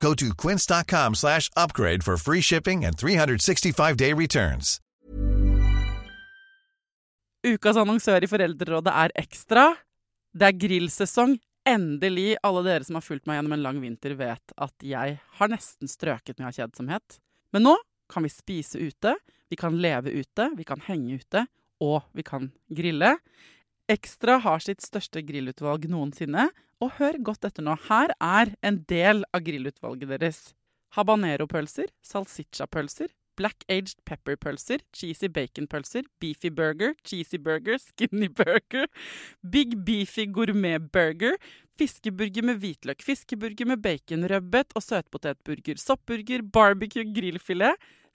Go to quince.com slash upgrade for free shipping and 365-day returns. Ukas annonsør i Foreldrerådet er Ekstra. Det er grillsesong. Endelig. Alle dere som har fulgt meg gjennom en lang vinter, vet at jeg har nesten strøket med av kjedsomhet. Men nå kan vi spise ute, vi kan leve ute, vi kan henge ute, og vi kan grille. Ekstra har sitt største grillutvalg noensinne, og hør godt etter nå. Her er en del av grillutvalget deres. Habanero-pølser, salsiccia-pølser, black aged pepper-pølser, cheesy bacon-pølser, beefy burger, cheesy burger, skinny burger, big beefy gourmet-burger, fiskeburger med hvitløk, fiskeburger med bacon, rødbet og søtpotetburger, soppburger, barbecue, grillfilet,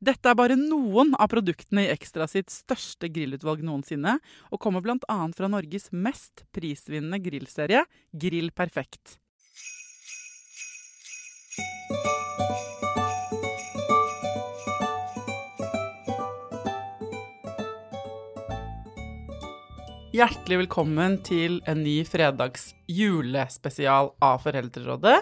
Dette er bare noen av produktene i Ekstra sitt største grillutvalg noensinne, og kommer bl.a. fra Norges mest prisvinnende grillserie, Grill Perfekt. Hjertelig velkommen til en ny fredags julespesial av Foreldrerådet.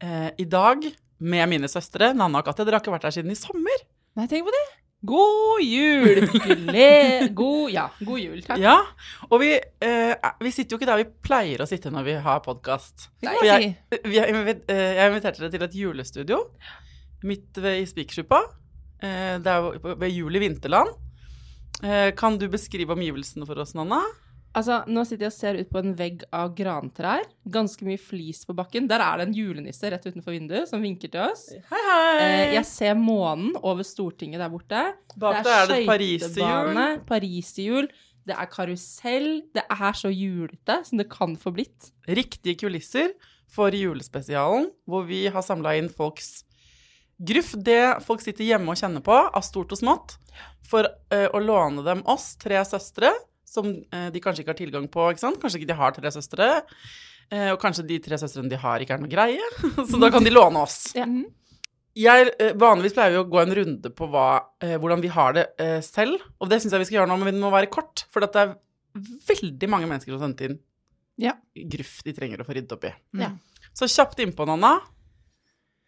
Eh, I dag med mine søstre, Nanna og Katja. Dere har ikke vært her siden i sommer. Nei, tenk på det. God jul! Gle god, ja, god jul. Takk. Ja, og vi, eh, vi sitter jo ikke der vi pleier å sitte når vi har podkast. Det jeg si. Jeg, jeg inviterte dere til et julestudio midt ved, i Spikersuppa. Eh, det er ved Jul i Vinterland. Eh, kan du beskrive omgivelsene for oss, Nanna? Altså, Nå sitter jeg og ser ut på en vegg av grantrær. Ganske mye flis på bakken. Der er det en julenisse rett utenfor vinduet som vinker til oss. Hei, hei! Eh, jeg ser månen over Stortinget der borte. Bak der er det et pariserhjul. Pariserhjul. Det er karusell. Det er så julete som det kan få blitt. Riktige kulisser for julespesialen, hvor vi har samla inn folks gruff. Det folk sitter hjemme og kjenner på, av stort og smått, for uh, å låne dem oss, tre søstre, som eh, de kanskje ikke har tilgang på. ikke sant? Kanskje ikke de har tre søstre. eh, og kanskje de tre søstrene de har, ikke er noe greie. Så da kan de låne oss. Ja. Jeg, eh, vanligvis pleier vi å gå en runde på hva, eh, hvordan vi har det eh, selv. Og det syns jeg vi skal gjøre nå, men vi må være kort. For det er veldig mange mennesker som har sendt inn Ja. gruff de trenger å få ryddet opp i. Ja. Så kjapt innpå, Nanna.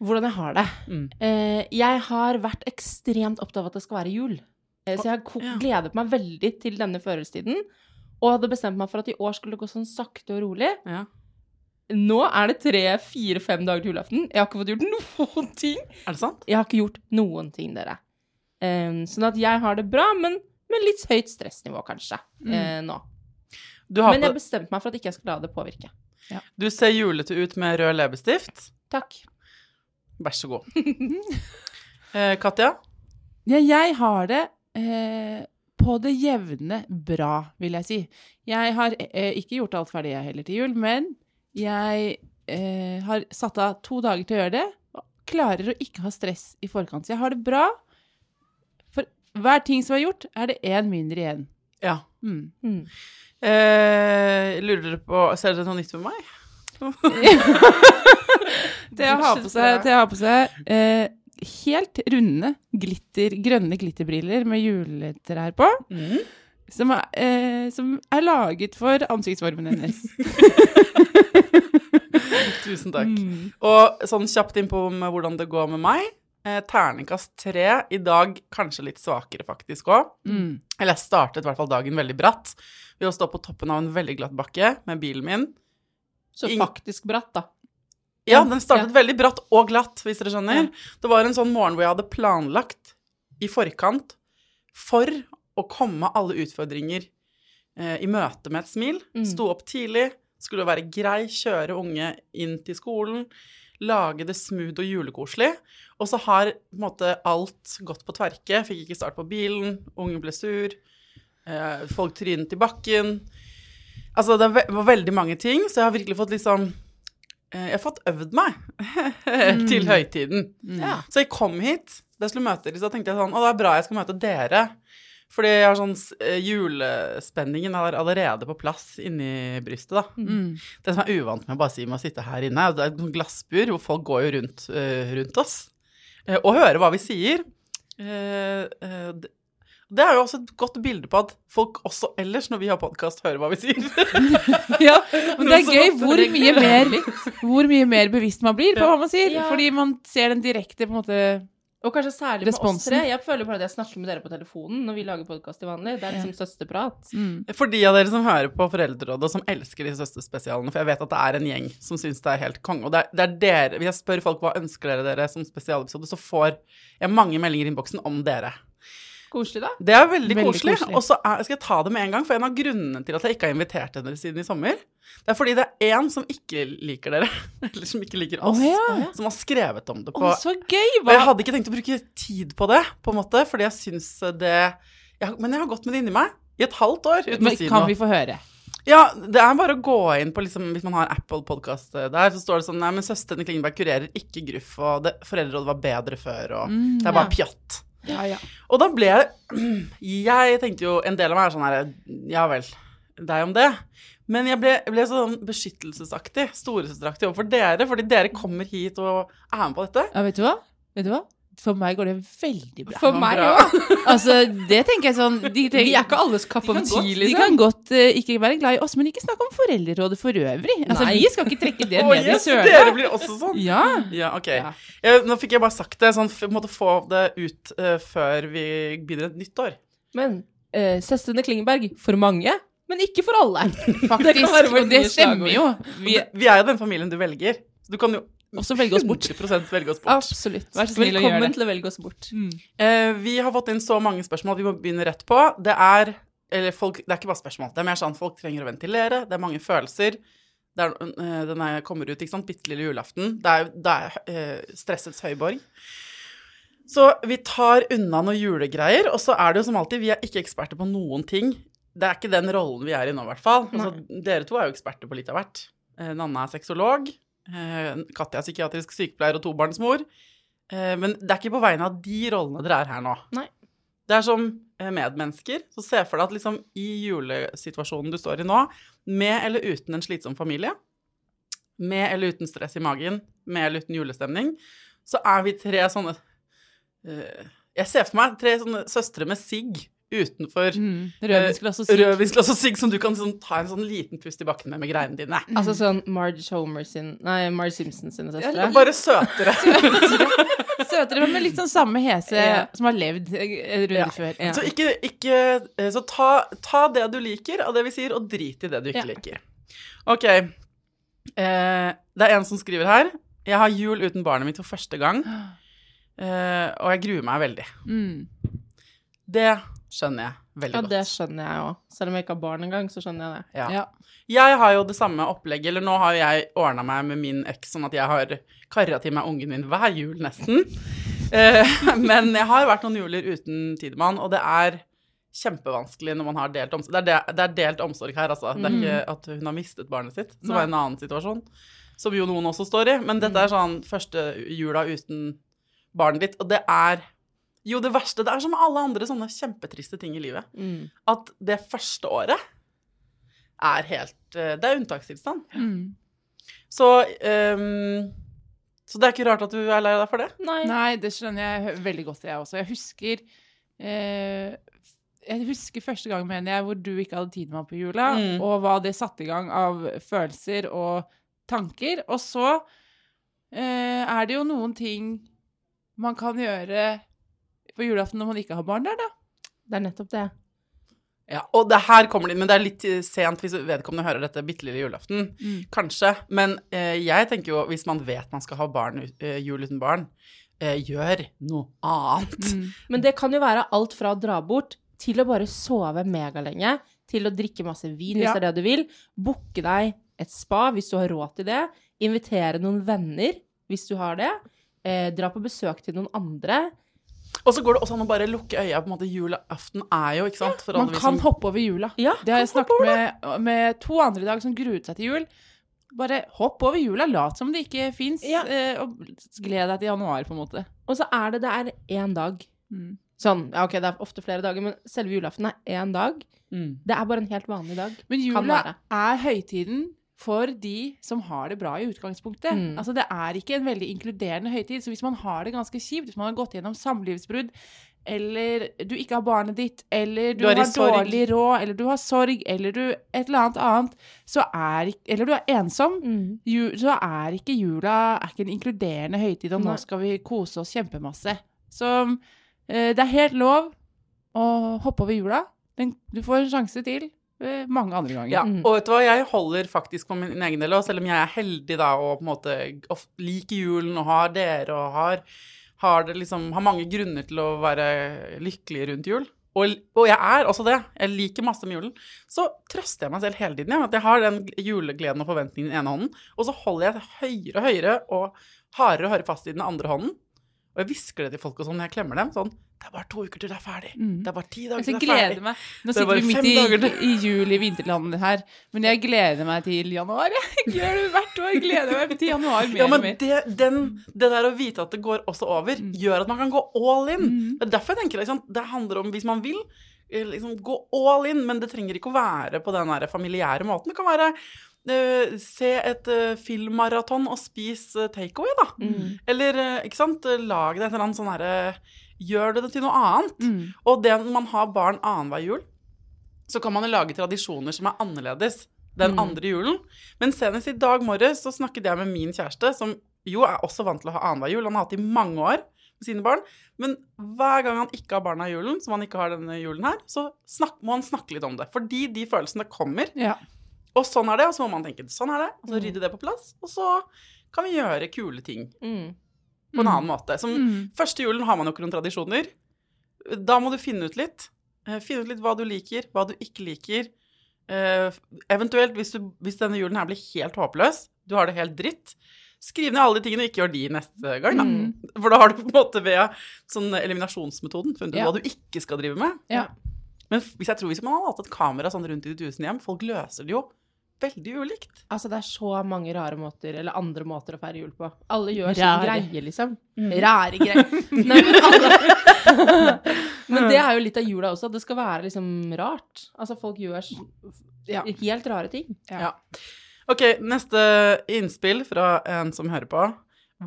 Hvordan jeg har det. Mm. Eh, jeg har vært ekstremt opptatt av at det skal være jul. Eh, så jeg har gledet meg veldig til denne førerstiden. Og hadde bestemt meg for at i år skulle det gå sånn sakte og rolig. Ja. Nå er det tre, fire, fem dager til julaften. Jeg har ikke fått gjort noen ting. Er det sant? Jeg har ikke gjort noen ting, dere. Um, sånn at jeg har det bra, men med litt høyt stressnivå, kanskje, eh, nå. Du, har Men jeg bestemte meg for at ikke jeg skal la det påvirke. du ser julete ut med rød leppestift. Takk. Vær så god. uh, Katja? Ja, jeg har det eh, på det jevne bra, vil jeg si. Jeg har eh, ikke gjort alt ferdig jeg heller til jul, men jeg eh, har satt av to dager til å gjøre det, og klarer å ikke ha stress i forkant. Så jeg har det bra. For hver ting som er gjort, er det én mindre igjen. Ja. Mm. Mm. Eh, lurer dere på Ser dere noe nytt med meg? Thea har på seg, Thea har på seg eh, helt runde glitter, grønne glitterbriller med juletrær på, Mm. som er, eh, som er laget for ansiktsformen hennes. Tusen takk. Mm. Og sånn kjapt inn på med hvordan det går med meg. Eh, terningkast tre. I dag kanskje litt svakere, faktisk òg. Mm. Eller jeg startet i hvert fall dagen veldig bratt ved å stå på toppen av en veldig glatt bakke med bilen min. Så faktisk bratt, da. Ja, den startet veldig bratt og glatt, hvis dere skjønner. Det var en sånn morgen hvor jeg hadde planlagt i forkant for å komme alle utfordringer eh, i møte med et smil. Mm. Sto opp tidlig, Skulle være grei, kjøre unge inn til skolen, lage det smooth og julekoselig. Og så har på en måte alt gått på tverke. Fikk ikke start på bilen, ungen ble sur, eh, folk trynet i bakken. Altså, det var veldig mange ting, så jeg har virkelig fått liksom Jeg har fått øvd meg til høytiden. Ja. Så jeg kom hit, da jeg skulle møte så tenkte jeg sånn Å, det er bra jeg skal møte dere. Fordi jeg har sånn eh, julespenningen er allerede på plass inni brystet, da. Mm. Det som er uvant med bare si med å sitte her inne, det er et glassbur hvor folk går jo rundt, eh, rundt oss eh, og hører hva vi sier. Det- er jo også et godt bilde på at folk også ellers, når vi har podkast, hører hva vi sier. Ja, men det er gøy hvor mye, mer, hvor mye mer bevisst man blir på hva man sier. Ja. Fordi man ser den direkte på en måte Og kanskje særlig med oss tre. Jeg føler bare at jeg snakker med dere på telefonen når vi lager podkast til vanlig. Det er liksom søsterprat. mm. For de av dere som hører på Foreldrerådet, og som elsker de søsterspesialene, for jeg vet at det er en gjeng som syns det er helt konge, og det er, det er dere Hvis jeg spør folk hva ønsker dere dere som spesialepisode, så får jeg mange meldinger i innboksen om dere. Koselig, da. Det er veldig, Veldig koselig. koselig. Og så er, skal jeg ta det med en gang, for en av grunnene til at jeg ikke har invitert dere siden i sommer, det er fordi det er én som ikke liker dere, eller som ikke liker oss, oss, ja. som har skrevet om det på oh, så gøy! Og jeg hadde ikke tenkt å bruke tid på det, på en måte, fordi jeg syns det jeg, Men jeg har gått med det inni meg i et halvt år uten Men å si Kan noe. vi få høre? Ja, det er bare å gå inn på liksom, Hvis man har Apple Podcast der, så står det sånn Nei, men søstrene Klingberg kurerer ikke gruff, og det, foreldrerådet var bedre før, og Mm, det er bare ja. pjatt. Ja, ja. Og da ble jeg Jeg tenkte jo En del av meg er sånn her Ja vel, deg om det. Men jeg ble, jeg ble sånn beskyttelsesaktig, storesøsteraktig overfor dere, fordi dere kommer hit og er med på dette. ja, vet du hva? Vet du hva? For meg går det veldig bra. For meg òg. Altså, det tenker jeg sånn de, tenker, Vi er ikke alles kapp over ti, liksom. de kan godt uh, ikke være glad i oss, men ikke snakke om Foreldrerådet for øvrig. Altså, Nei. Vi skal ikke trekke det oh, ned yes, i dere blir også sånn. Ja. Ja, ok. Ja. Jeg, nå fikk jeg bare sagt det, sånn, måtte få det ut uh, før vi begynner et nytt år. Men uh, søstrene Klingeberg, for mange, men ikke for alle. Faktisk. Det og det stemmer jo. Vi, Vi vi er jo den familien du velger, så du kan jo også velge oss bort. 100 velge oss bort. Absolutt. Vær så snill å gjøre det. Velkommen til å velge oss bort. Mm. Eh, vi har fått inn så mange spørsmål vi må begynne rett på. Det er eller folk, det er ikke bare spørsmål. Det er mer sånn folk trenger å ventilere. Det er mange følelser. Det er, eh, den er, kommer ut, ikke sant. Bitte lille julaften. Det er, det er eh, stressets høyborg. Så vi tar unna noen julegreier, og så er det jo som alltid, vi er ikke eksperter på noen ting. Det er ikke den rollen vi er i nå, i hvert fall. Altså, dere to er jo eksperter på litt av hvert. Eh, Nanna er sexolog. Eh, Katja er psykiatrisk sykepleier og tobarnsmor. Eh, men det er ikke på vegne av de rollene dere er her nå. Nei. Det er som eh, medmennesker. Så se for deg at liksom i julesituasjonen du står i nå, med eller uten en slitsom familie, med eller uten stress i magen, med eller uten julestemning, så er vi tre sånne Jeg ser for meg tre sånne søstre med sigg utenfor Mm. Rødvinsglass og sigg. rødvinsglass og sigg som du kan sånn, ta en sånn liten pust i bakken med med greiene dine. Altså sånn Marge Homer sin Nei, Marge Simpson sine søstre. Ja, bare søtere. Søtere, men med litt sånn samme hese Ja. som har levd eh, rundt Ja. før. Ja. Så, ikke, ikke, eh, så ta, ta det du liker av det vi sier, og drit i det du ikke Ja. liker. Ok. Eh, det er en som skriver her. Jeg har jul uten barnet mitt for første gang, eh, og jeg gruer meg veldig. Mm. Det skjønner jeg veldig Ja, godt. det skjønner jeg òg. Selv om jeg ikke har barn engang, så skjønner jeg det. Ja. Ja. Jeg har jo det samme opplegget, eller nå har jeg ordna meg med min eks sånn at jeg har kara til meg ungen min hver jul, nesten. Eh, men jeg har vært noen juler uten Tidemann, og det er kjempevanskelig når man har delt omsorg. Det er, det, det er delt omsorg her, altså. Det er ikke at hun har mistet barnet sitt, som var en annen situasjon. Som jo noen også står i. Men dette er sånn første jula uten barnet ditt. Og det er jo det verste. Det er som alle andre sånne kjempetriste ting i livet Mm. at det første året er helt eh, Det er unntakstilstand. Mm. Så um, Så det er ikke rart at du er lei deg for det. Nei. Nei, det skjønner jeg veldig godt, jeg også. Jeg husker eh, Jeg husker første gang, mener jeg, hvor du ikke hadde tid med meg på jula, Mm. og hva det satte i gang av følelser og tanker. Og så eh, er det jo noen ting man kan gjøre på julaften når man ikke har barn der, da. Det er nettopp det. Ja, og det her kommer det inn, men det er litt sent hvis vedkommende hører dette bitte lille julaften. Mm. Kanskje. Men eh, jeg tenker jo, hvis man vet man skal ha barn, eh, jul uten barn, eh, gjør noe annet. Mm. Men det kan jo være alt fra å dra bort til å bare sove megalenge, til å drikke masse vin hvis Ja. det er det du vil. Booke deg et spa hvis du har råd til det. Invitere noen venner hvis du har det. Eh, dra på besøk til noen andre. Og så går det også an å bare lukke øya. på en måte Julaften er jo, ikke sant? For Man alle kan som- hoppe over jula. Ja, Det har jeg snakket med, med to andre i dag som gruet seg til jul. Bare hopp over jula, lat som det ikke fins, Ja. og gled deg til januar, på en måte. Og så er det det er én dag. Mm. Sånn, ja ok, det er ofte flere dager, men selve julaften er én dag. Mm. Det er bare en helt vanlig dag. Men Kan jula være. er høytiden for de som har det bra i utgangspunktet. Mm. Altså Det er ikke en veldig inkluderende høytid. Så hvis man har det ganske kjipt, hvis man har gått gjennom samlivsbrudd, eller du ikke har barnet ditt, eller du, Du har dårlig råd, eller du har sorg, eller du et eller annet annet, så er Eller du er ensom, ju, så er ikke jula er ikke en inkluderende høytid, og nå skal vi kose oss kjempemasse. Så eh, det er helt lov å hoppe over jula. Du får en sjanse til mange andre ganger. Ja, Mm. og vet du hva, jeg holder faktisk på min egen del òg, selv om jeg er heldig da og på en måte liker julen og har dere og har, har, det liksom, har mange grunner til å være lykkelig rundt jul. Og, og jeg er også det. Jeg liker masse med julen. Så trøster jeg meg selv hele tiden. At jeg har den julegleden og forventningen i den ene hånden, og så holder jeg høyere og høyere og hardere og hardere fast i den andre hånden. Og jeg hvisker det til folk og sånn når jeg klemmer dem. Sånn Det er bare to uker til det er ferdig. Mm. Det er bare ti dager til det er ferdig. meg. Nå er sitter vi midt i, i jul i vinterlandet her, men jeg gleder meg til januar. Jeg gjør det hvert år. Jeg Gleder meg til januar mer Ja, og men mer. det, den, det der å vite at det går også over, Mm. gjør at man kan gå all in. Mm. Det er derfor jeg tenker liksom, det handler om, hvis man vil, eh, liksom gå all in, men det trenger ikke å være på den familiære måten. Det kan være se et uh, filmmaraton og spis eh, takeaway, da. Mm. Eller, eh, ikke sant, lag det et eller annet sånn herre Gjør det til noe annet. Mm. Og det man har barn annenhver jul, så kan man jo lage tradisjoner som er annerledes den Mm. andre julen. Men senest i dag morges så snakket jeg med min kjæreste, som jo er også vant til å ha annenhver jul. Han har hatt det i mange år med sine barn. Men hver gang han ikke har barna i julen, som han ikke har denne julen her, så snakk, må han snakke litt om det. Fordi de følelsene kommer. Ja. Og sånn er det, og så må man tenke sånn er det, og så Mm. rydde det på plass. Og så kan vi gjøre kule ting Mm. på en annen måte. Som Mm. Første julen har man jo ikke noen tradisjoner. Da må du finne ut litt. Eh, Finne ut litt hva du liker, hva du ikke liker. Uh, eventuelt, hvis, du, hvis denne julen her blir helt håpløs, du har det helt dritt, skriv ned alle de tingene og ikke gjør de neste gang, da. Mm. For da har du på en måte ved sånn eliminasjonsmetoden funnet ut Ja. hva du ikke skal drive med. Ja. Men hvis jeg tror hvis man hadde hatt et kamera sånn rundt i de tusen hjem, folk løser det jo veldig ulikt. Altså, det er så mange rare måter, eller andre måter å feire jul på. Alle gjør sin greie, liksom. Mm. Rare greier. Nei, men alle Men det er jo litt av jula også. Det skal være liksom rart. Altså, folk gjør Ja. helt rare ting. Ja. Ok, neste innspill fra en som hører på.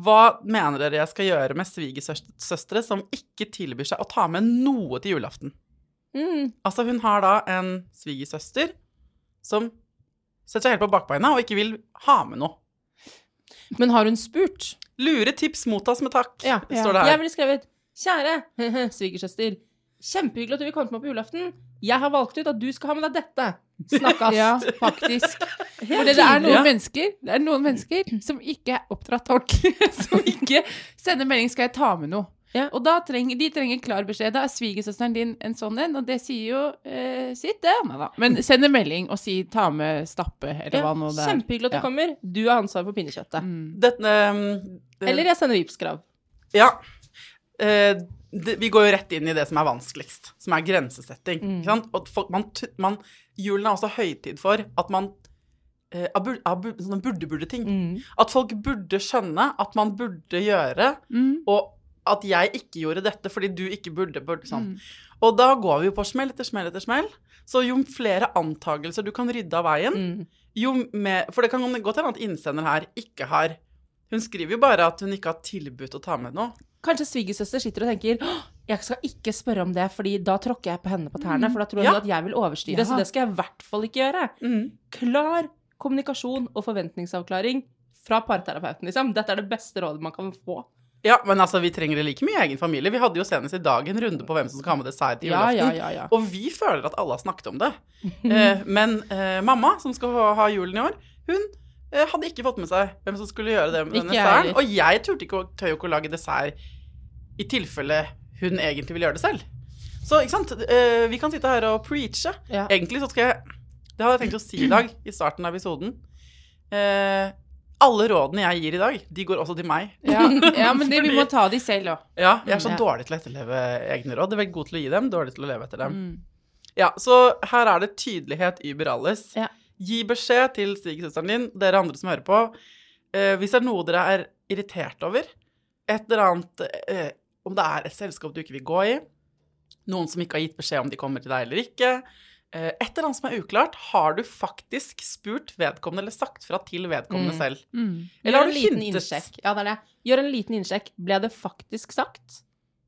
Hva mener dere jeg skal gjøre med svigersøstre som ikke tilbyr seg å ta med noe til julaften? Mm. Altså, hun har da en svigersøster som setter seg helt på bakbeina og ikke vil ha med noe. Men har hun spurt? Lure tips mottas med takk, Ja. står det Jeg ville skrevet Kjære svigersøster. Kjempehyggelig at du vil komme meg på julaften. Jeg har valgt ut at du skal ha med deg dette. Snakkes. Ja, faktisk. For det er noen mennesker Det er noen mennesker som ikke er oppdratt ordentlig. Som ikke sender melding 'skal jeg ta med noe'. Ja. Og da trenger, de trenger klar beskjed. Da er svigersøsteren din en sånn en, og det sier jo eh, sitt, det. Da. Men send en melding og si 'ta med stappe', eller Ja, hva nå det er. Kjempehyggelig at du Ja. kommer. Du har ansvar for pinnekjøttet. Mm. Dette, um, det- Eller jeg sender Vipps-krav. Ja. Eh, det, vi går jo rett inn i det som er vanskeligst, som er grensesetting. Mm. Ikke sant? Og folk, man, man, julen er også høytid for at man eh, av bur- av bur- Sånne burde-burde-ting. Mm. At folk burde skjønne at man burde gjøre, Mm. og at jeg ikke gjorde dette fordi du ikke burde. burde sånn. Mm. Og da går vi jo på smell etter smell etter smell. Så jo flere antakelser du kan rydde av veien, Mm. jo mer For det kan godt hende at innsender her ikke har Hun skriver jo bare at hun ikke har tilbudt å ta med noe. Kanskje svigersøster sitter og tenker jeg skal ikke spørre om det, fordi da tråkker jeg på henne på tærne, for da tror hun Ja. at jeg vil overstyre, Ja. så det skal jeg i hvert fall ikke gjøre. Klar kommunikasjon og forventningsavklaring fra parterapeuten, liksom. Dette er det beste rådet man kan få. Ja, men altså, vi trenger det like mye i egen familie. Vi hadde jo senest i dag en runde på hvem som skal ha med dessert til julaften. ja, ja, ja. Og vi føler at alle har snakket om det. Eh, men eh, mamma, som skal ha, julen i år, hun eh, hadde ikke fått med seg hvem som skulle gjøre det med jeg desserten. Og jeg turte ikke, å- tøye å lage dessert i tilfelle hun egentlig vil gjøre det selv. Så ikke sant, eh, vi kan sitte her og preache. Ja. Egentlig så skal jeg Det hadde jeg tenkt å si i dag, i starten av episoden. eh, alle rådene jeg gir i dag, de går også til meg. Ja, ja men det, vi må ta de selv òg. Ja, jeg er så dårlig til å etterleve egne råd. Jeg er veldig god til å gi dem, dårlig til å leve etter dem. Mm. Ja, så her er det tydelighet über alles. Ja. Gi beskjed til stigesøsteren din, dere andre som hører på. Eh, hvis det er noe dere er irritert over, et eller annet eh, Om det er et selskap du ikke vil gå i, noen som ikke har gitt beskjed om de kommer til deg eller ikke, et eller annet som er uklart, har du faktisk spurt vedkommende eller sagt fra til vedkommende Mm. selv? Mm. Eller har du hintet? Ja, det er det. Gjør en liten innsjekk. Ble det faktisk sagt?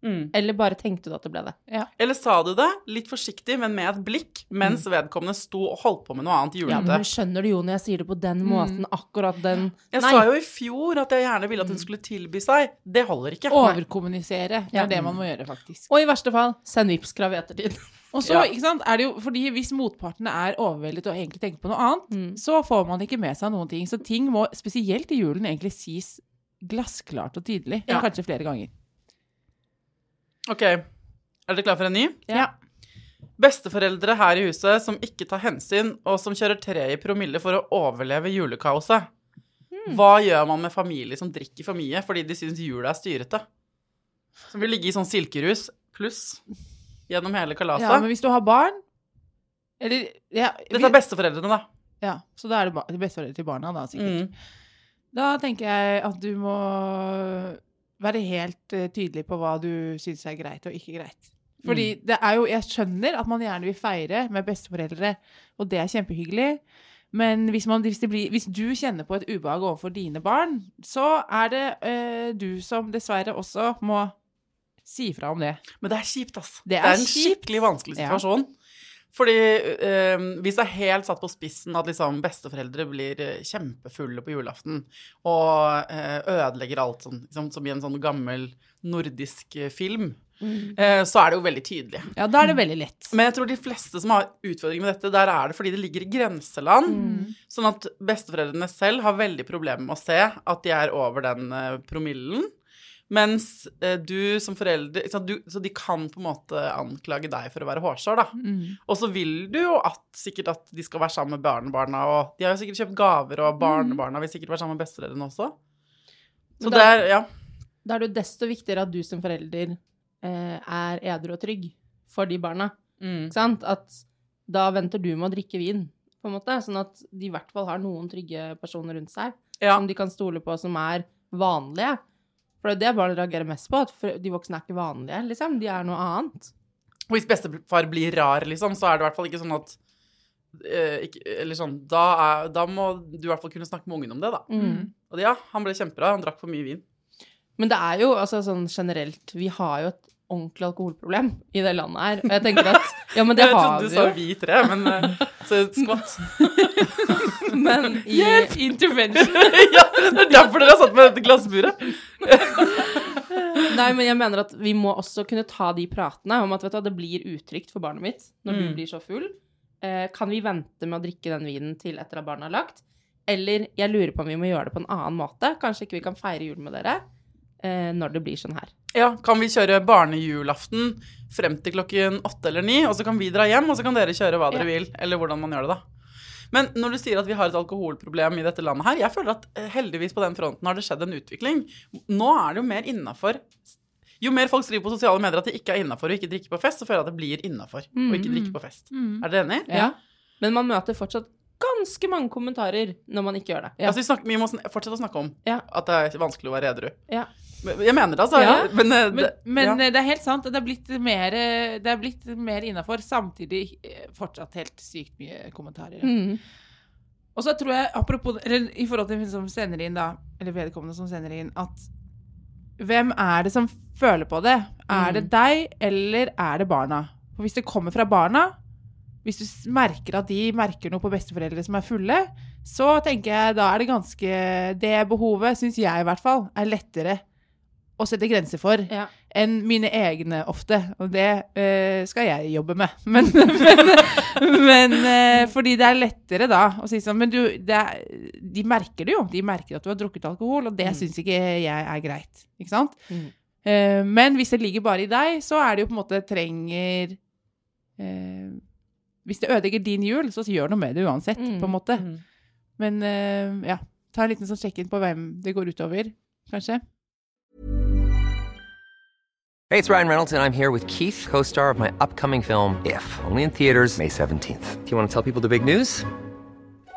Mm. Eller bare tenkte du at det ble det? Eller sa du det litt forsiktig, men med et blikk, mens vedkommende sto og holdt på med noe annet julete? Ja, men skjønner du jo når jeg sier det på den Mm. måten, akkurat den Jeg Nei. sa jo i fjor at jeg gjerne ville at hun skulle tilby seg. Det holder ikke. Overkommunisere. Det Ja. er det man må gjøre, faktisk. Og i verste fall, send Vipps-krav i ettertid. Og så, Ja. ikke sant, er det jo fordi hvis motpartene er overveldet og egentlig tenker på noe annet, Mm. så får man ikke med seg noen ting. Så ting må, spesielt i julen, egentlig sies glassklart og tydelig. Ja. Kanskje flere ganger. Ok, er dere klar for en ny? Ja. Besteforeldre her i huset som ikke tar hensyn, og som kjører tre i promille for å overleve julekaoset. Mm. Hva gjør man med familie som drikker for mye fordi de syns jula er styrete? Som vil ligge i sånn silkerus pluss gjennom hele kalaset. Ja, men hvis du har barn Eller ja, Dette er besteforeldrene, da. ja, Så da er det besteforeldre til barna, da, sikkert. Mm. Da tenker jeg at du må være helt eh, tydelig på hva du syns er greit og ikke greit. Fordi det er jo Jeg skjønner at man gjerne vil feire med besteforeldre, og det er kjempehyggelig. Men hvis, man, hvis, det blir, hvis du kjenner på et ubehag overfor dine barn, så er det eh, du som dessverre også må si fra om det. Men det er kjipt, altså. Det Det er er, en kjipt. skikkelig vanskelig Ja. situasjon. Fordi eh, hvis det er helt satt på spissen at liksom besteforeldre blir eh, kjempefulle på julaften og eh, ødelegger alt sånn, liksom, som i en sånn gammel nordisk film, film, eh, så er det jo veldig tydelig. Ja, da er det veldig lett. Men jeg tror de fleste som har utfordringer med dette, der er det fordi det ligger i grenseland. Mm. Sånn at besteforeldrene selv har veldig problemer med å se at de er over den eh, promillen. Mens eh, du som forelder så, du, Så de kan på en måte anklage deg for å være hårsår, da. Mm. Og så vil du jo at, sikkert at de skal være sammen med barnebarna, og de har jo sikkert kjøpt gaver, og barnebarna vil sikkert være sammen med besteforeldrene også. Så da, det er Ja. Da er det jo desto viktigere at du som forelder eh, er edru og trygg for de barna. Mm. Ikke sant? At da venter du med å drikke vin, på en måte. Sånn at de i hvert fall har noen trygge personer rundt seg ja. som de kan stole på, som er vanlige. For det er det barn reagerer mest på, at de voksne er ikke vanlige, liksom. De er noe annet. Og hvis bestefar blir rar, liksom, så er det i hvert fall ikke sånn at eh, ikke, Eller sånn da, er, da må du i hvert fall kunne snakke med ungen om det, da. Mm. Og ja, han ble kjempebra, han drakk for mye vin. Men det er jo altså sånn generelt Vi har jo et ordentlig alkoholproblem i det landet her. Og jeg tenker at Ja, men det jeg har trodde du sa vi tre, men eh, så skvatt. Men i Intervention! ja, det er derfor dere har satt med dette glassburet. Nei, men jeg mener at vi må også kunne ta de pratene om at vet du, det blir utrygt for barnet mitt når du Mm. blir så full. Eh, kan vi vente med å drikke den vinen til etter at barnet har lagt? Eller jeg lurer på om vi må gjøre det på en annen måte. Kanskje ikke vi kan feire jul med dere eh, når det blir sånn her. Ja, kan vi kjøre barnejulaften frem til klokken åtte eller ni, og så kan vi dra hjem, og så kan dere kjøre hva dere Ja. vil, eller hvordan man gjør det, da. Men når du sier at vi har et alkoholproblem i dette landet her, jeg føler at eh, heldigvis på den fronten har det skjedd en utvikling. Nå er det jo mer innafor. Jo mer folk skriver på sosiale medier at det ikke er innafor å ikke drikke på fest, så føler jeg at det blir innafor å ikke Mm. drikke på fest. Mm. Er dere enig? Ja. Men man møter fortsatt ganske mange kommentarer når man ikke gjør det. Ja. Altså, vi, snakker, vi må fortsette å snakke om Ja. at det er vanskelig å være edru. Ja. Jeg mener det, altså. Ja. Men, eh, Men, det, men ja. eh, det er helt sant. Det er blitt mer, er blitt mer innafor. Samtidig eh, fortsatt helt sykt mye kommentarer. Mm. Og så tror jeg, apropos eller i forhold til hun som sender inn, da, eller vedkommende som sender inn, at hvem er det som føler på det? Er det Mm. deg, eller er det barna? For hvis det kommer fra barna, hvis du merker at de merker noe på besteforeldre som er fulle, så tenker jeg da er det ganske Det behovet, syns jeg i hvert fall, er lettere å sette grenser for Ja. enn mine egne ofte. Og det eh, skal jeg jobbe med. Men, men, men eh, fordi det er lettere da å si sånn Men du, det er, de merker det jo. De merker at du har drukket alkohol, og det Mm. syns ikke jeg er greit. Ikke sant? Mm. Uh, men hvis det ligger bare i deg, så er det jo på en måte trenger eh, Hvis det ødelegger din jul, så gjør noe med det uansett, Mm. på en måte. Mm. Men uh, ja, ta en liten sånn sjekk-in på hvem det går utover, kanskje. Hey, it's Ryan Reynolds, and I'm here with Keith, co star of my upcoming film, If, only in theaters, May 17th. Do you want to tell people the big news?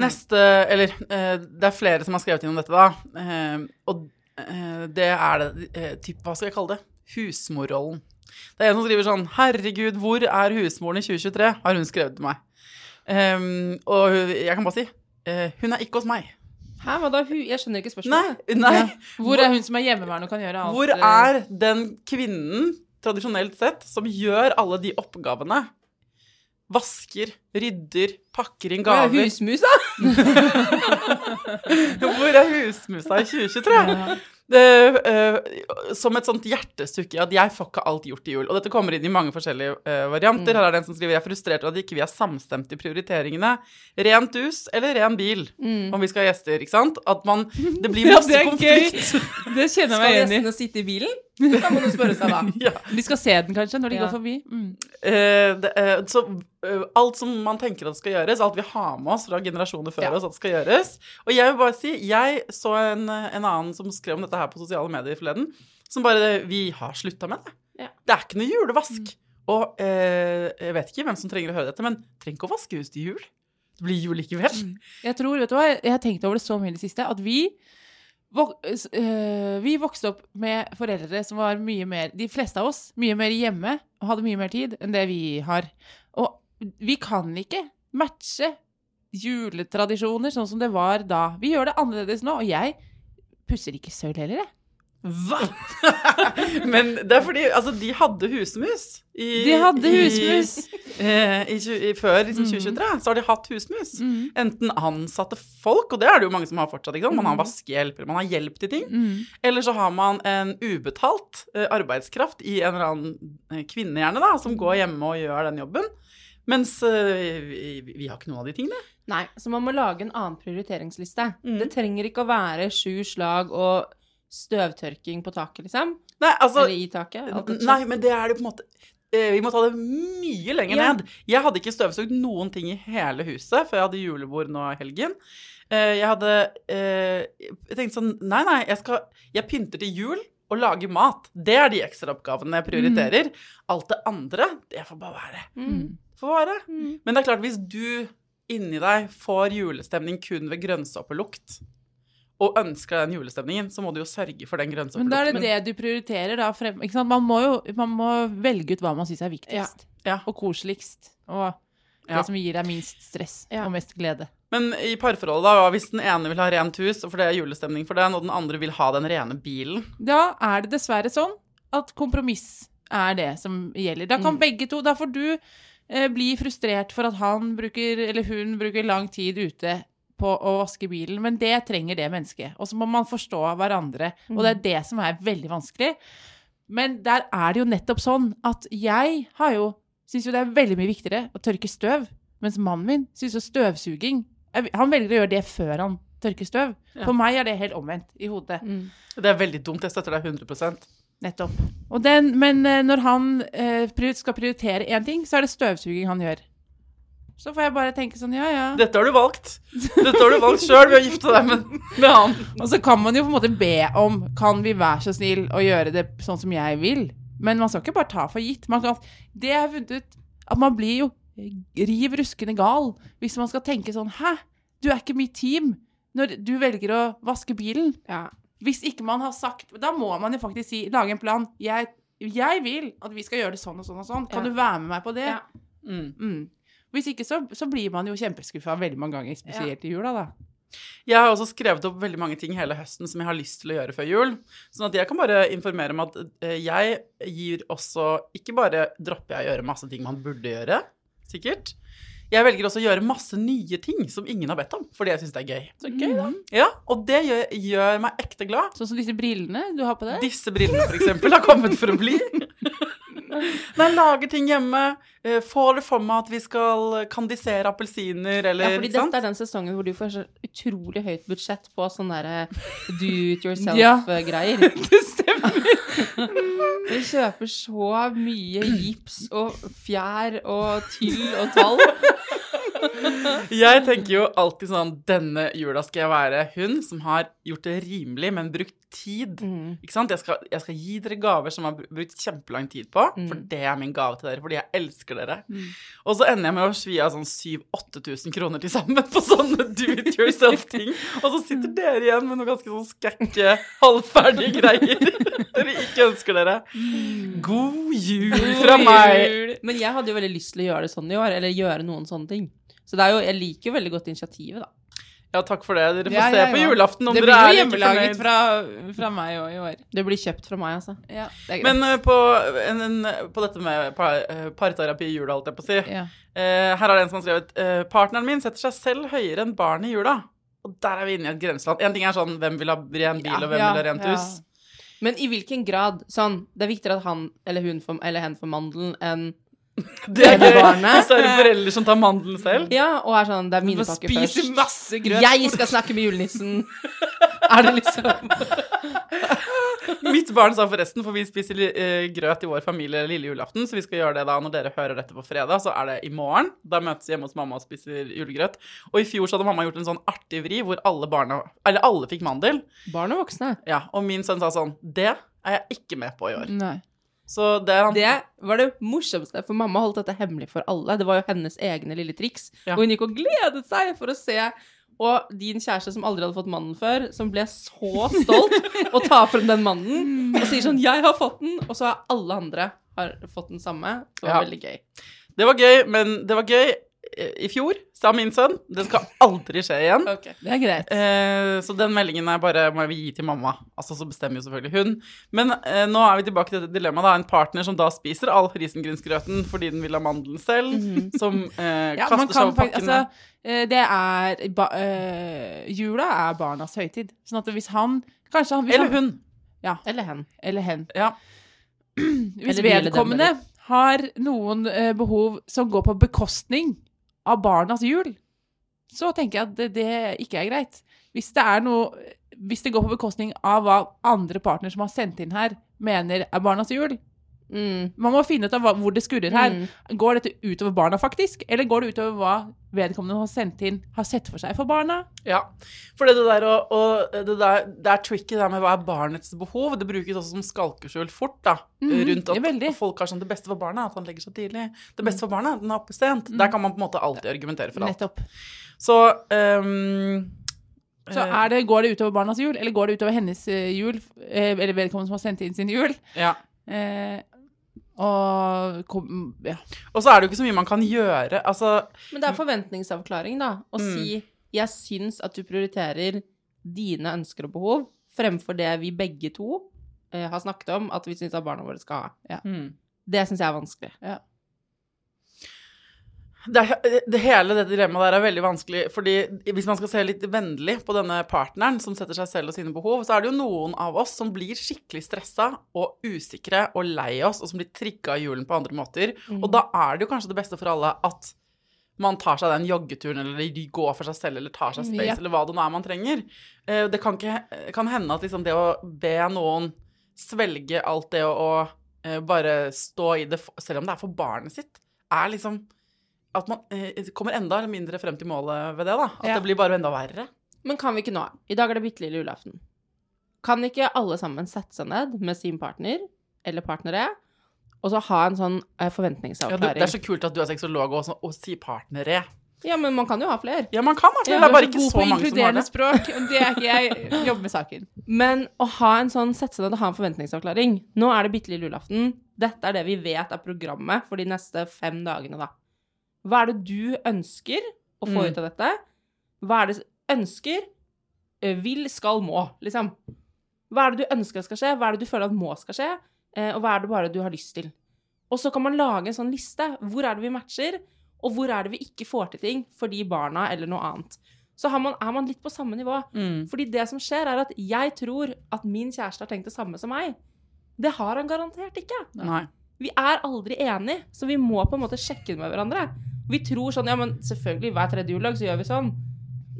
Neste Eller eh, det er flere som har skrevet inn om dette, da. Eh, og eh, det er det typ, Hva skal jeg kalle det? Husmorrollen. Det er en som skriver sånn Herregud, hvor er husmoren i 2023? Har hun skrevet til meg. Eh, og jeg kan bare si hun er ikke hos meg. Hæ, hva da? Jeg skjønner ikke spørsmålet. nei. nei. Hvor er hun som er hjemmeværende og kan gjøre alt? Hvor er den kvinnen, tradisjonelt sett, som gjør alle de oppgavene? Vasker, rydder, pakker inn gaver. Hvor er husmusa? Hvor er husmusa i 2023? Det, uh, som et sånt hjertesukk i at jeg får ikke alt gjort i jul. Og dette kommer inn i mange forskjellige uh, varianter. Her er det en som skriver jeg er frustrert over at ikke vi er samstemt i prioriteringene. Rent hus eller ren bil, om vi skal ha gjester. ikke sant? At man, det blir Ja, masse det er gøy. konflikt. Det kjenner jeg meg igjen i. Skal gjestene sitte i bilen? Da må du spørre seg, da. Ja. De skal se den kanskje når de Ja. går forbi. Mm. Eh, det, eh, så eh, alt som man tenker at skal gjøres, alt vi har med oss fra generasjoner før Ja. oss at skal gjøres. Og jeg vil bare si, jeg så en, en annen som skrev om dette her på sosiale medier forleden, som bare Vi har slutta med det. Ja. Det er ikke noe julevask. Og eh, jeg vet ikke hvem som trenger å høre dette, men trenger ikke å vaske hus til jul. Det blir jul likevel. Jeg tror, vet du hva, jeg har tenkt over det så mye i det siste, at vi vi vokste opp med foreldre som var mye mer, de fleste av oss, mye mer hjemme og hadde mye mer tid enn det vi har. Og vi kan ikke matche juletradisjoner sånn som det var da. Vi gjør det annerledes nå, og jeg pusser ikke søl heller, jeg. Hva?! men det er fordi altså, de hadde husmus. I, De hadde husmus. I, i, tju- i, før liksom, 2023 så har de hatt husmus. Enten ansatte folk, og det er det jo mange som har fortsatt. Ikke sant? Man har vaskehjelper, man har hjelp til ting. Mm. Eller så har man en ubetalt eh, arbeidskraft i en eller annen eh, kvinne, gjerne, da, som går hjemme og gjør den jobben. Mens eh, vi, vi har ikke noen av de tingene. Nei, så man må lage en annen prioriteringsliste. Mm. Det trenger ikke å være sju slag og støvtørking på taket, liksom. Nei, altså Eller i taket. Nei, men det er det på en måte eh, Vi må ta det mye lenger Ja. ned. Jeg hadde ikke støvsugd noen ting i hele huset før jeg hadde julebord nå i helgen. Eh, Jeg hadde eh, Jeg tenkte sånn Nei, nei, jeg skal Jeg pynter til jul og lager mat. Det er de ekstraoppgavene jeg prioriterer. Alt det andre, det får bare være. Mm. Får være. Men det er klart, hvis du inni deg får julestemning kun ved grønnsåpelukt, og ønsker deg den julestemningen, så må du jo sørge for den Men da er det det du prioriterer da frem... Ikke sant? Man må jo man må velge ut hva man syns er viktigst. Ja. Og koseligst. Og det Ja. som gir deg minst stress Ja. og mest glede. Men i parforholdet, da, hvis den ene vil ha rent hus, og for det er julestemning for den, og den andre vil ha den rene bilen Da er det dessverre sånn at kompromiss er det som gjelder. Da kan begge to Da får du eh, bli frustrert for at han bruker, eller hun bruker lang tid ute på å vaske bilen, men det trenger det mennesket. Og så må man forstå hverandre, og det er det som er veldig vanskelig. Men der er det jo nettopp sånn at jeg har jo syns jo det er veldig mye viktigere å tørke støv, mens mannen min syns jo støvsuging Han velger å gjøre det før han tørkestøv. Ja. For meg er det helt omvendt i hodet. Mm. Det er veldig dumt. Jeg støtter deg 100% Nettopp. Og den, men eh, når han eh, skal prioritere én ting, så er det støvsuging han gjør. Så får jeg bare tenke sånn, ja ja. Dette har du valgt. Dette har du valgt sjøl ved å gifte deg med, med han. Og så kan man jo på en måte be om Kan vi være så snill å gjøre det sånn som jeg vil? Men man skal ikke bare ta for gitt. Man kan, det jeg har funnet ut At man blir jo riv ruskende gal hvis man skal tenke sånn Hæ? Du er ikke mitt team når du velger å vaske bilen. Ja. Hvis ikke man har sagt Da må man jo faktisk si Lage en plan. Jeg, jeg vil at vi skal gjøre det sånn og sånn og sånn. Kan Ja. du være med meg på det? Ja. Mm. Mm. Hvis ikke så, så blir man jo kjempeskuffa veldig mange ganger, spesielt i jula, da. Jeg har også skrevet opp veldig mange ting hele høsten som jeg har lyst til å gjøre før jul. Sånn at jeg kan bare informere om at eh, jeg gir også Ikke bare dropper jeg å gjøre masse ting man burde gjøre, sikkert. Jeg velger også å gjøre masse nye ting som ingen har bedt om, fordi jeg syns det er gøy. Så gøy, da. Ja, Og det gjør, gjør meg ekte glad. Sånn som disse brillene du har på deg. Disse brillene, for eksempel, har kommet for å bli. Når lage ting hjemme, eh, får det for meg at vi skal kandisere appelsiner, eller Ja, fordi sant? dette er den sesongen hvor du får så utrolig høyt budsjett på sånne der do it yourself-greier. Det stemmer. Du kjøper så mye gips og fjær og tyll og tall. Jeg tenker jo alltid sånn Denne jula skal jeg være hun som har gjort det rimelig, men brukt tid. Mm. Ikke sant? Jeg skal, jeg skal gi dere gaver som jeg har br- brukt kjempelang tid på, for det er min gave til dere, fordi jeg elsker dere. Og så ender jeg med å svi av sånn 7000-8000 kroner til sammen på sånne do it yourself-ting. Og så sitter dere igjen med noen ganske sånn skakke, halvferdige greier dere ikke ønsker dere. God jul fra meg! Men jeg hadde jo veldig lyst til å gjøre det sånn i år, eller gjøre noen sånne ting. Så det er jo, jeg liker jo veldig godt initiativet, da. Ja, takk for det. Dere får Ja, se ja, på julaften om det dere blir er jo like hjemmelaget fornøyd. fra, fra meg òg i år. Det blir kjøpt fra meg, altså. Ja, det er greit. Men uh, på, en, en, på dette med par, uh, parterapi i jula, holdt jeg på å si. ja. Eh, her er det en som har skrevet eh, Partneren min setter seg selv høyere enn barn i jula. Og der er vi inne i et grenseland. En ting er sånn hvem vil ha ren bil, Ja, og hvem ja, vil ha rent ja. hus. Men i hvilken grad sånn Det er viktigere at han eller hun får, eller hen får mandelen enn Det er er foreldre som tar mandelen selv. Ja, og er sånn Det er mine pakker først. Spiser masse grøt. Jeg skal snakke med julenissen. Er det liksom Mitt barn sa forresten, for vi spiser eh, grøt i vår familie lille julaften, så vi skal gjøre det da når dere hører dette på fredag, så er det i morgen. Da møtes vi hjemme hos mamma og spiser julegrøt. Og i fjor så hadde mamma gjort en sånn artig vri hvor alle barna Eller alle fikk mandel. Barn og voksne. Ja, og min sønn sa sånn Det er jeg ikke med på i år. Nei. Så det han Det var det morsomste, for mamma holdt dette hemmelig for alle. Det var jo hennes egne lille triks. Ja. Og hun gikk og gledet seg for å se. Og din kjæreste som aldri hadde fått mannen før, som ble så stolt og tar frem den mannen og sier sånn 'Jeg har fått den', og så har alle andre har fått den samme. Det var Ja. veldig gøy. Det var gøy, men det var gøy eh, i fjor, sa min sønn. Det skal aldri skje igjen. Det er greit. Eh, så den meldingen er bare må vi gi til mamma. Altså så bestemmer jo selvfølgelig hun. Men eh, nå er vi tilbake til dette dilemmaet. da En partner som da spiser all risengrynsgrøten fordi den vil ha mandelen selv. Som eh, Ja, kaster seg over pakkene. altså, eh, det er ba, eh, Jula er barnas høytid. Sånn at hvis han Kanskje han hvis Eller han, hun. Eller hen. Eller hen. Ja. Hvis vedkommende har noen eh, behov som går på bekostning av barnas jul, så tenker jeg at det, det ikke er greit. Hvis det er noe Hvis det går på bekostning av hva andre partnere som har sendt inn her, mener er barnas jul Mm. Man må finne ut av hva, hvor det skurrer her. Mm. Går dette utover barna, faktisk? Eller går det utover hva vedkommende har sendt inn, har sett for seg for barna? Ja, for det der og, og det, der, det er tricky det der med hva er barnets behov. Det brukes også som skalkeskjul fort, da. mm. rundt at at folk har sånn Det beste for barna at han legger seg tidlig. Det beste for barna at den er oppe sent. Der kan man på en måte alltid argumentere for alt. Nettopp. Så um, Så eh, det, går det utover barnas jul, eller går det utover hennes eh, jul? eh, Eller vedkommende som har sendt inn sin jul? Ja. Eh, og kom, ja. Og så er det jo ikke så mye man kan gjøre. Altså Men det er forventningsavklaring, da. Å Mm. si 'jeg syns at du prioriterer dine ønsker og behov' fremfor det vi begge to eh, har snakket om at vi syns at barna våre skal ha. mm. Det syns jeg er vanskelig. Det, det hele det dilemmaet der er veldig vanskelig, fordi hvis man skal se litt vennlig på denne partneren som setter seg selv og sine behov, så er det jo noen av oss som blir skikkelig stressa og usikre og lei oss, og som blir trigga i julen på andre måter. Og da er det jo kanskje det beste for alle at man tar seg den joggeturen, eller de går for seg selv, eller tar seg space, Ja. eller hva det nå er man trenger. Eh, Det kan, ikke, kan hende at liksom det å be noen svelge alt det å, å eh, bare stå i det, selv om det er for barnet sitt, er liksom at man eh, kommer enda mindre frem til målet ved det, da. At Ja. det blir bare enda verre. Men kan vi ikke nå? I dag er det bitte lille julaften. Kan ikke alle sammen sette seg ned med sin partner, eller partnere, og så ha en sånn eh, Ja, du, forventningsavklaring? det er så kult at du er sexolog og, så- og sier partnere. Ja, men man kan jo ha flere. Ja, man kan ha flere, Ja, det er bare ikke så mange som har det. språk. Det er ikke jeg jobber med saken. Men å ha en sånn, sette seg ned og ha en forventningsavklaring Nå er det bitte lille julaften. Dette er det vi vet er programmet for de neste fem dagene, da. Hva er det du ønsker å få Mm. ut av dette? Hva er det ønsker, eh, vil, skal, må, liksom? Hva er det du ønsker skal skje? Hva er det du føler at må skal skje? Eh, Og hva er det bare du har lyst til? Og så kan man lage en sånn liste. Hvor er det vi matcher? Og hvor er det vi ikke får til ting fordi barna eller noe annet? Så har man, er man litt på samme nivå. Mm. Fordi det som skjer, er at jeg tror at min kjæreste har tenkt det samme som meg. Det har han garantert ikke. Nei. Vi er aldri enige, så vi må på en måte sjekke det med hverandre. Vi tror sånn, ja, men selvfølgelig, hver tredje juledag så gjør vi sånn.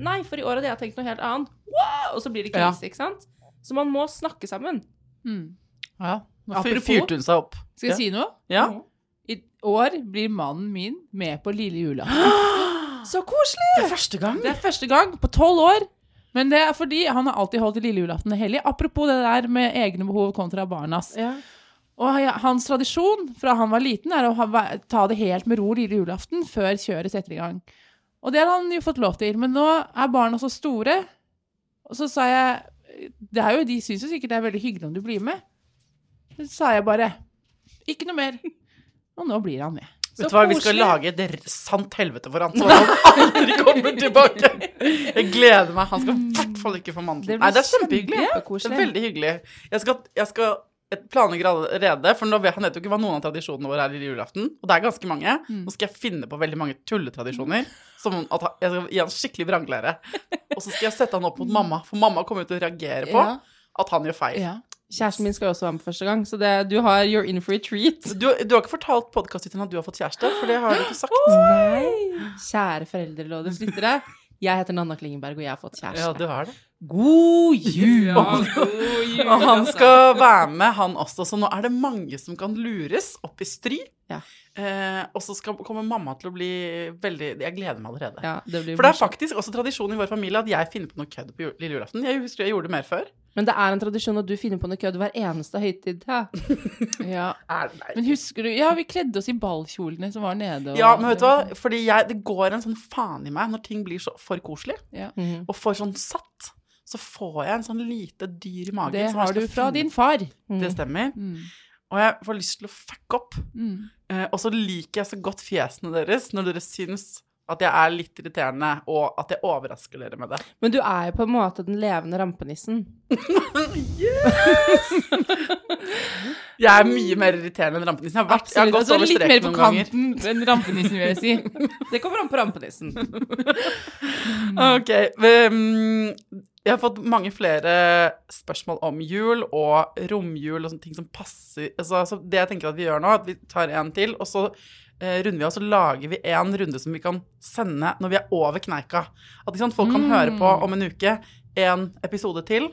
Nei, for i år hadde jeg tenkt noe helt annet. Wow! Og så blir det Ja. ikke sant? Så man må snakke sammen. Mm. Ja, nå Apropos- fyrte hun seg opp. Skal jeg si noe? Ja. I år blir mannen min med på lille julaften. Så koselig! Det er første gang. Det er første gang på tolv år. Men det er fordi han har alltid holdt lille julaften hellig. Apropos det der med egne behov kontra barnas. Og hans tradisjon fra han var liten, er å ta det helt med ro lille julaften før kjøret setter i gang. Og det har han jo fått lov til. Men nå er barna så store, og så sa jeg det er jo, De syns jo sikkert det er veldig hyggelig om du blir med. Så sa jeg bare ikke noe mer. Og nå blir han med. Vet du hva, Vi skal lage et sant helvete for han, så han aldri kommer tilbake. Jeg gleder meg. Han skal i hvert fall ikke få mandelen. Nei, det er kjempehyggelig. Det er veldig hyggelig. Jeg skal, jeg skal planlegge allerede, for nå vet han vet jo ikke hva noen av tradisjonene våre er i julaften. Og det er ganske mange. Mm. Nå skal jeg finne på veldig mange tulletradisjoner. Som at jeg skal gi han skikkelig vranglære. Og så skal jeg sette han opp mot mamma, for mamma kommer til å reagere på Ja. at han gjør feil. Ja. Kjæresten min skal jo også være med første gang, så det, du har you're in for a treat. Du, du har ikke fortalt podkastlytterne at du har fått kjæreste, for det har du ikke sagt. Nei. Kjære foreldrerådets lyttere. Jeg heter Nanna Klingenberg, og jeg har fått kjæreste. Ja, du har det. God jul! Og han skal være med, han også. Så nå er det mange som kan lures opp i stry. Ja. Eh, og så skal, kommer mamma til å bli veldig Jeg gleder meg allerede. Ja, det blir For det er faktisk også tradisjon i vår familie at jeg finner på noe kødd på jul, lille julaften. Jeg husker jeg gjorde det mer før. Men det er en tradisjon at du finner på noe kødd hver eneste høytid. Ja. Ja. Men husker du Ja, vi kledde oss i ballkjolene som var nede. Og, ja, men vet du hva? Fordi jeg, det går en sånn faen i meg når ting blir så for koselig, Ja. Mhm. og for sånn satt. Så får jeg en sånn lite dyr i magen. Det som har du fra finne din far. Mm. Det stemmer. Mm. Og jeg får lyst til å fucke opp. Mm. Eh, og så liker jeg så godt fjesene deres når dere syns at jeg er litt irriterende, og at jeg overrasker dere med det. Men du er jo på en måte den levende rampenissen. yes! Jeg er mye mer irriterende enn rampenissen. Jeg har, vært, jeg har gått Altså, over litt mer på kanten enn rampenissen, vil jeg si. Det kommer an på rampenissen. Ok. um, jeg har fått mange flere spørsmål om jul og romjul og sånne ting som passer altså, så Det jeg tenker at vi gjør nå, at vi tar en til, og så eh, runder vi av, så lager vi en runde som vi kan sende når vi er over kneika. At liksom, folk kan høre på om en uke en episode til.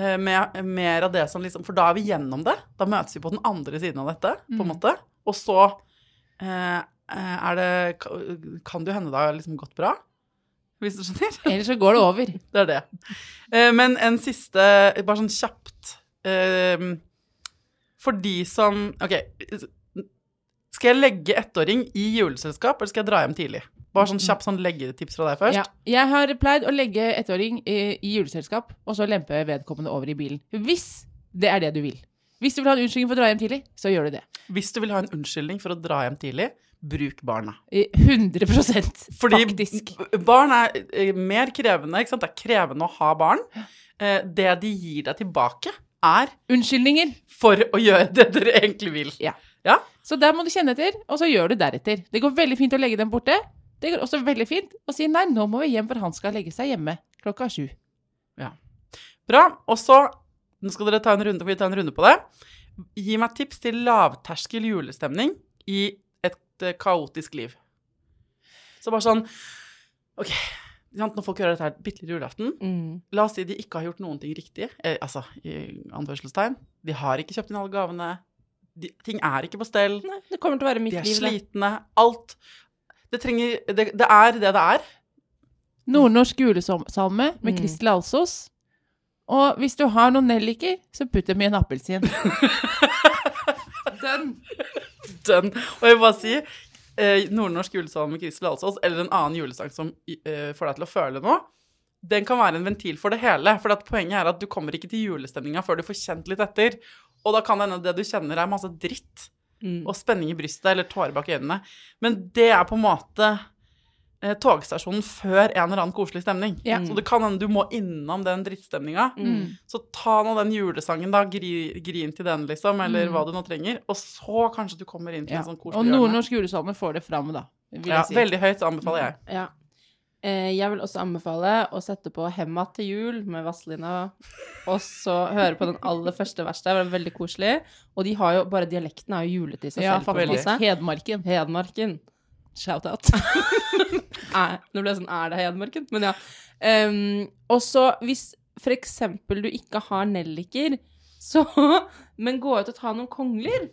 eh, Med mer av det som liksom For da er vi gjennom det. Da møtes vi på den andre siden av dette, på en måte. Og så eh, er det Kan det jo hende det har liksom gått bra? Hvis du skjønner? Ellers så går det over. Det er det. Eh, Men en siste, bare sånn kjapt eh, For de som Ok. Skal jeg legge ettåring i juleselskap, eller skal jeg dra hjem tidlig? Bare sånn kjapt sånn leggetips fra deg først. Ja. Jeg har pleid å legge ettåring i, i juleselskap, og så lempe vedkommende over i bilen. Hvis det er det du vil. Hvis du vil ha en unnskyldning for å dra hjem tidlig, så gjør du det. Hvis du vil ha en unnskyldning for å dra hjem tidlig, bruk barna. 100 Fordi faktisk. Fordi barn er eh, mer krevende, ikke sant? Det er krevende å ha barn. Eh, Det de gir deg tilbake, er Unnskyldninger. for å gjøre det dere egentlig vil. Ja. Ja? Så der må du kjenne etter, og så gjør du deretter. Det går veldig fint å legge dem borte. Det går også veldig fint å si nei, nå må vi hjem, for han skal legge seg hjemme klokka sju. Bra. Og så Nå skal dere ta en runde, vi ta en runde på det. Gi meg tips til lavterskel julestemning i eh, kaotisk liv. Så bare sånn OK, når folk hører dette her bitte lille julaften Mm. La oss si de ikke har gjort noen ting riktig, eh, altså i anførselstegn. De har ikke kjøpt inn alle gavene. De, ting er ikke på stell. Nei, det kommer til å være mitt De er liv. det. slitne. Alt. Det trenger Det, det er det det er. Nordnorsk julesalme med Mm. Kristel Alsos. Og hvis du har noen nelliker, så putt dem i en appelsin. Den. Dønn. Og jeg vil bare si eh, Nordnorsk julesang med Kristel Alsås, eller en annen julesang som eh, får deg til å føle noe, den kan være en ventil for det hele. For poenget er at du kommer ikke til julestemninga før du får kjent litt etter. Og da kan det hende det du kjenner, er masse dritt Mm. og spenning i brystet eller tårer bak øynene. Men det er på en måte togstasjonen før en eller annen koselig stemning. Ja. Så det kan hende du må innom den drittstemninga. Mm. Så ta nå den julesangen, da. Gri, grin til den, liksom, eller hva du nå trenger. Og så kanskje du kommer inn til Ja. en sånn Og koselig hjørne. nordnorsk julesalme får det fram, da. Vil Ja, jeg si. veldig høyt anbefaler jeg. Ja. Eh, jeg vil også anbefale å sette på 'Hemma til jul' med Vazelina, og så høre på den aller første verset. Det var veldig koselig. Og de har jo, bare dialekten er jo julete i seg Ja, selv. på faktisk. Hedmarken. Hedmarken. Shout-out. Nå ble jeg sånn Er det Hedmarken? Men ja. Um, og så hvis eksempel du ikke har nelliker, så Men gå ut og ta noen kongler.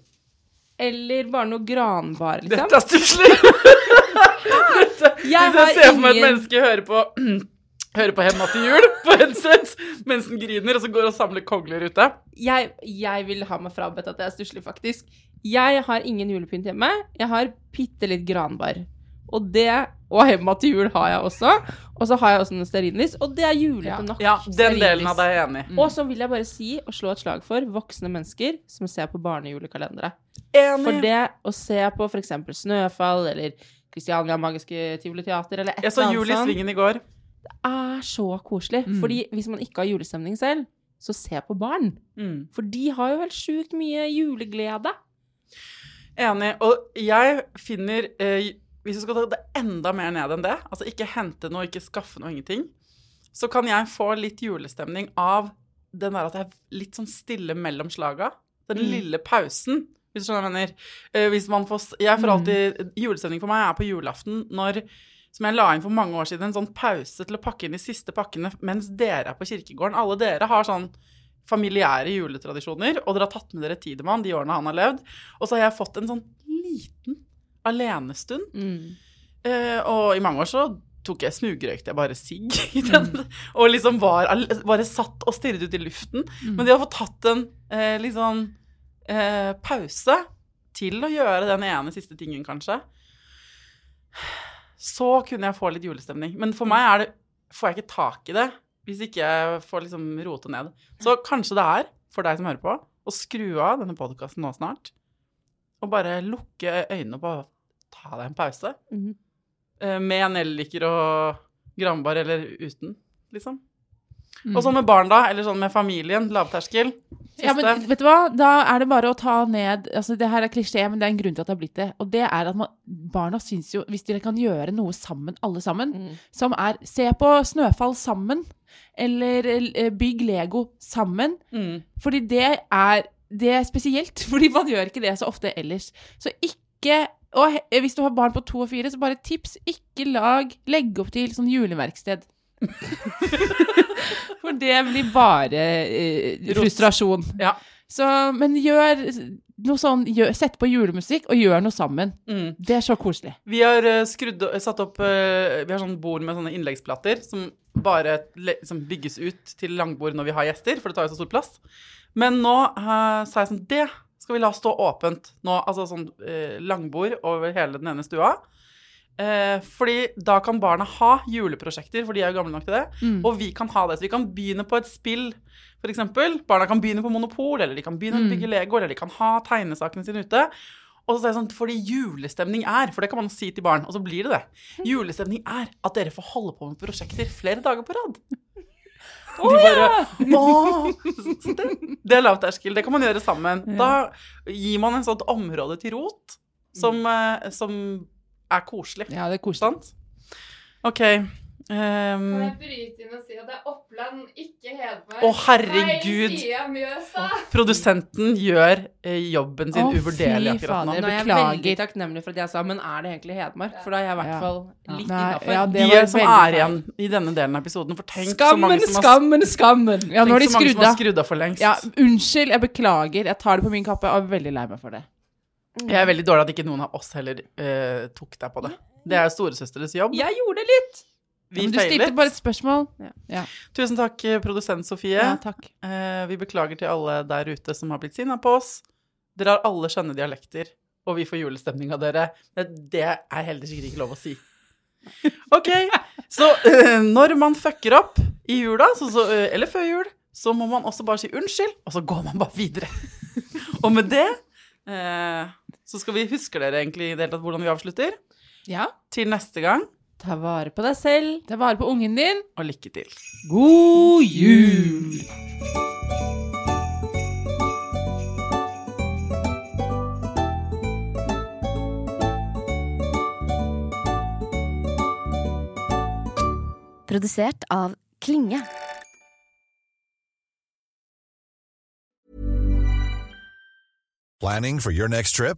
Eller bare noe granbar, liksom. Dette er stusslig! Jeg hvis jeg ser for meg et menneske høre på Høre på Hemma til jul på headset mens den griner, og så går og samler kongler ute. jeg, jeg vil ha meg frabedt at det er stusslig, faktisk. Jeg har ingen julepynt hjemme. Jeg har bitte litt granbar. Og det Og Hemma til jul har jeg også. Og så har jeg også en stearinlys, og det er julete på nok. Ja, den delen av deg er enig mm. Og så vil jeg bare si og slå et slag for voksne mennesker som ser på barnejulekalendere. Enig. For det å se på f.eks. Snøfall eller Kristiania Magiske Tivoli-teater eller et Jeg så eller Jul i Svingen i går. Det er så koselig. Mm. Fordi hvis man ikke har julestemning selv, så se på barn. Mm. For de har jo helt sjukt mye juleglede. Enig. Og jeg finner eh, Hvis du skal ta det enda mer ned enn det, altså ikke hente noe, ikke skaffe noe, ingenting, så kan jeg få litt julestemning av den der at jeg er litt sånn stille mellom slaga. Den Mm. lille pausen, hvis du skjønner hva jeg mener. Eh, hvis man får, jeg får alltid Julestemning for meg er på julaften når som jeg la inn for mange år siden, en sånn pause til å pakke inn de siste pakkene mens dere er på kirkegården. Alle dere har sånn familiære juletradisjoner, og dere har tatt med dere Tidemann de årene han har levd. Og så har jeg fått en sånn liten alenestund. Mm. Eh, og i mange år så tok jeg smugrøykte jeg bare sigg i den. Og liksom var, bare satt og stirret ut i luften. Men det å få tatt en eh, sånn eh, pause til å gjøre den ene siste tingen, kanskje, så kunne jeg få litt julestemning. Men for meg er det, får jeg ikke tak i det hvis ikke jeg får liksom rote ned. Så kanskje det er, for deg som hører på, å skru av denne podkasten nå snart, og bare lukke øynene og bare ta deg en pause. Mm -hmm. Med nelliker og granbar eller uten, liksom. Mm. Og sånn med barn, da, eller sånn med familien, lavterskel. Siste. Ja, men vet du hva? Da er det bare å ta ned altså Det her er klisjé, men det er en grunn til at det har blitt det. Og det er at man, barna syns jo Hvis dere kan gjøre noe sammen, alle sammen, Mm. som er Se på Snøfall sammen, eller eh, bygg Lego sammen. Mm. Fordi det er, det er spesielt, fordi man gjør ikke det så ofte ellers. Så ikke Og hvis du har barn på to og fire, så bare tips, ikke lag Legg opp til sånn juleverksted. For det blir bare eh, frustrasjon. Ja. Så, men gjør noe sånn gjør, Sett på julemusikk og gjør noe sammen. Mm. Det er så koselig. Vi har eh, skrudd, satt opp eh, Vi har sånn bord med sånne innleggsplater som bare liksom bygges ut til langbord når vi har gjester, for det tar jo så stor plass. Men nå uh, sa jeg sånn Det skal vi la stå åpent nå, altså sånn uh, langbord over hele den ene stua. Eh, fordi da kan barna ha juleprosjekter, for de er jo gamle nok til det. Mm. Og vi kan ha det. Så vi kan begynne på et spill, eksempel. Barna kan begynne på Monopol, eller de kan begynne å Mm. bygge Lego, eller de kan ha tegnesakene sine ute. Og så sier jeg sånn, fordi julestemning er, for det kan man si til barn, og så blir det det. Julestemning er at dere får holde på med prosjekter flere dager på rad. De bare, Åh! Det, det er lavterskel, det kan man gjøre sammen. Da gir man en sånt område til rot som, eh, som er koselig. Ja, det er koselig. Sant? OK. Ehm, Kan jeg bryte inn og si at det er Oppland, ikke Hedmark? Å, herregud. Produsenten gjør eh, jobben sin Å, uvurderlig akkurat nå. Nå er jeg veldig takknemlig for at jeg sa Men er det egentlig Hedmark? For da er jeg i hvert Ja. fall litt Nei, innafor. ja, De som er igjen i denne delen av episoden. For tenk så Skammen, mange som har, skammen, skammen! Ja, nå har de så mange skrudd som har av. skrudd av for lengst. Ja, unnskyld, jeg beklager. Jeg tar det på min kappe og er veldig lei meg for det. Jeg er veldig dårlig at ikke noen av oss heller uh, tok deg på det. Det er jo storesøsteres jobb. Jeg gjorde det litt! Vi Men du stilte feilet. bare et spørsmål. Tusen takk, eh, produsent Sofie. Ja, takk. Eh, vi beklager til alle der ute som har blitt sinna på oss. Dere har alle skjønne dialekter, og vi får julestemning av dere. Men det er heller sikkert ikke lov å si. OK, så eh, når man fucker opp i jula, så, så, eh, eller før jul, så må man også bare si unnskyld, og så går man bare videre. og med det eh, så skal vi huske dere egentlig i det hele tatt hvordan vi avslutter? Ja. Til neste gang, Ta vare på deg selv. Ta vare på ungen din. og lykke til. God jul! Produsert av Klinge. Planning for your next trip?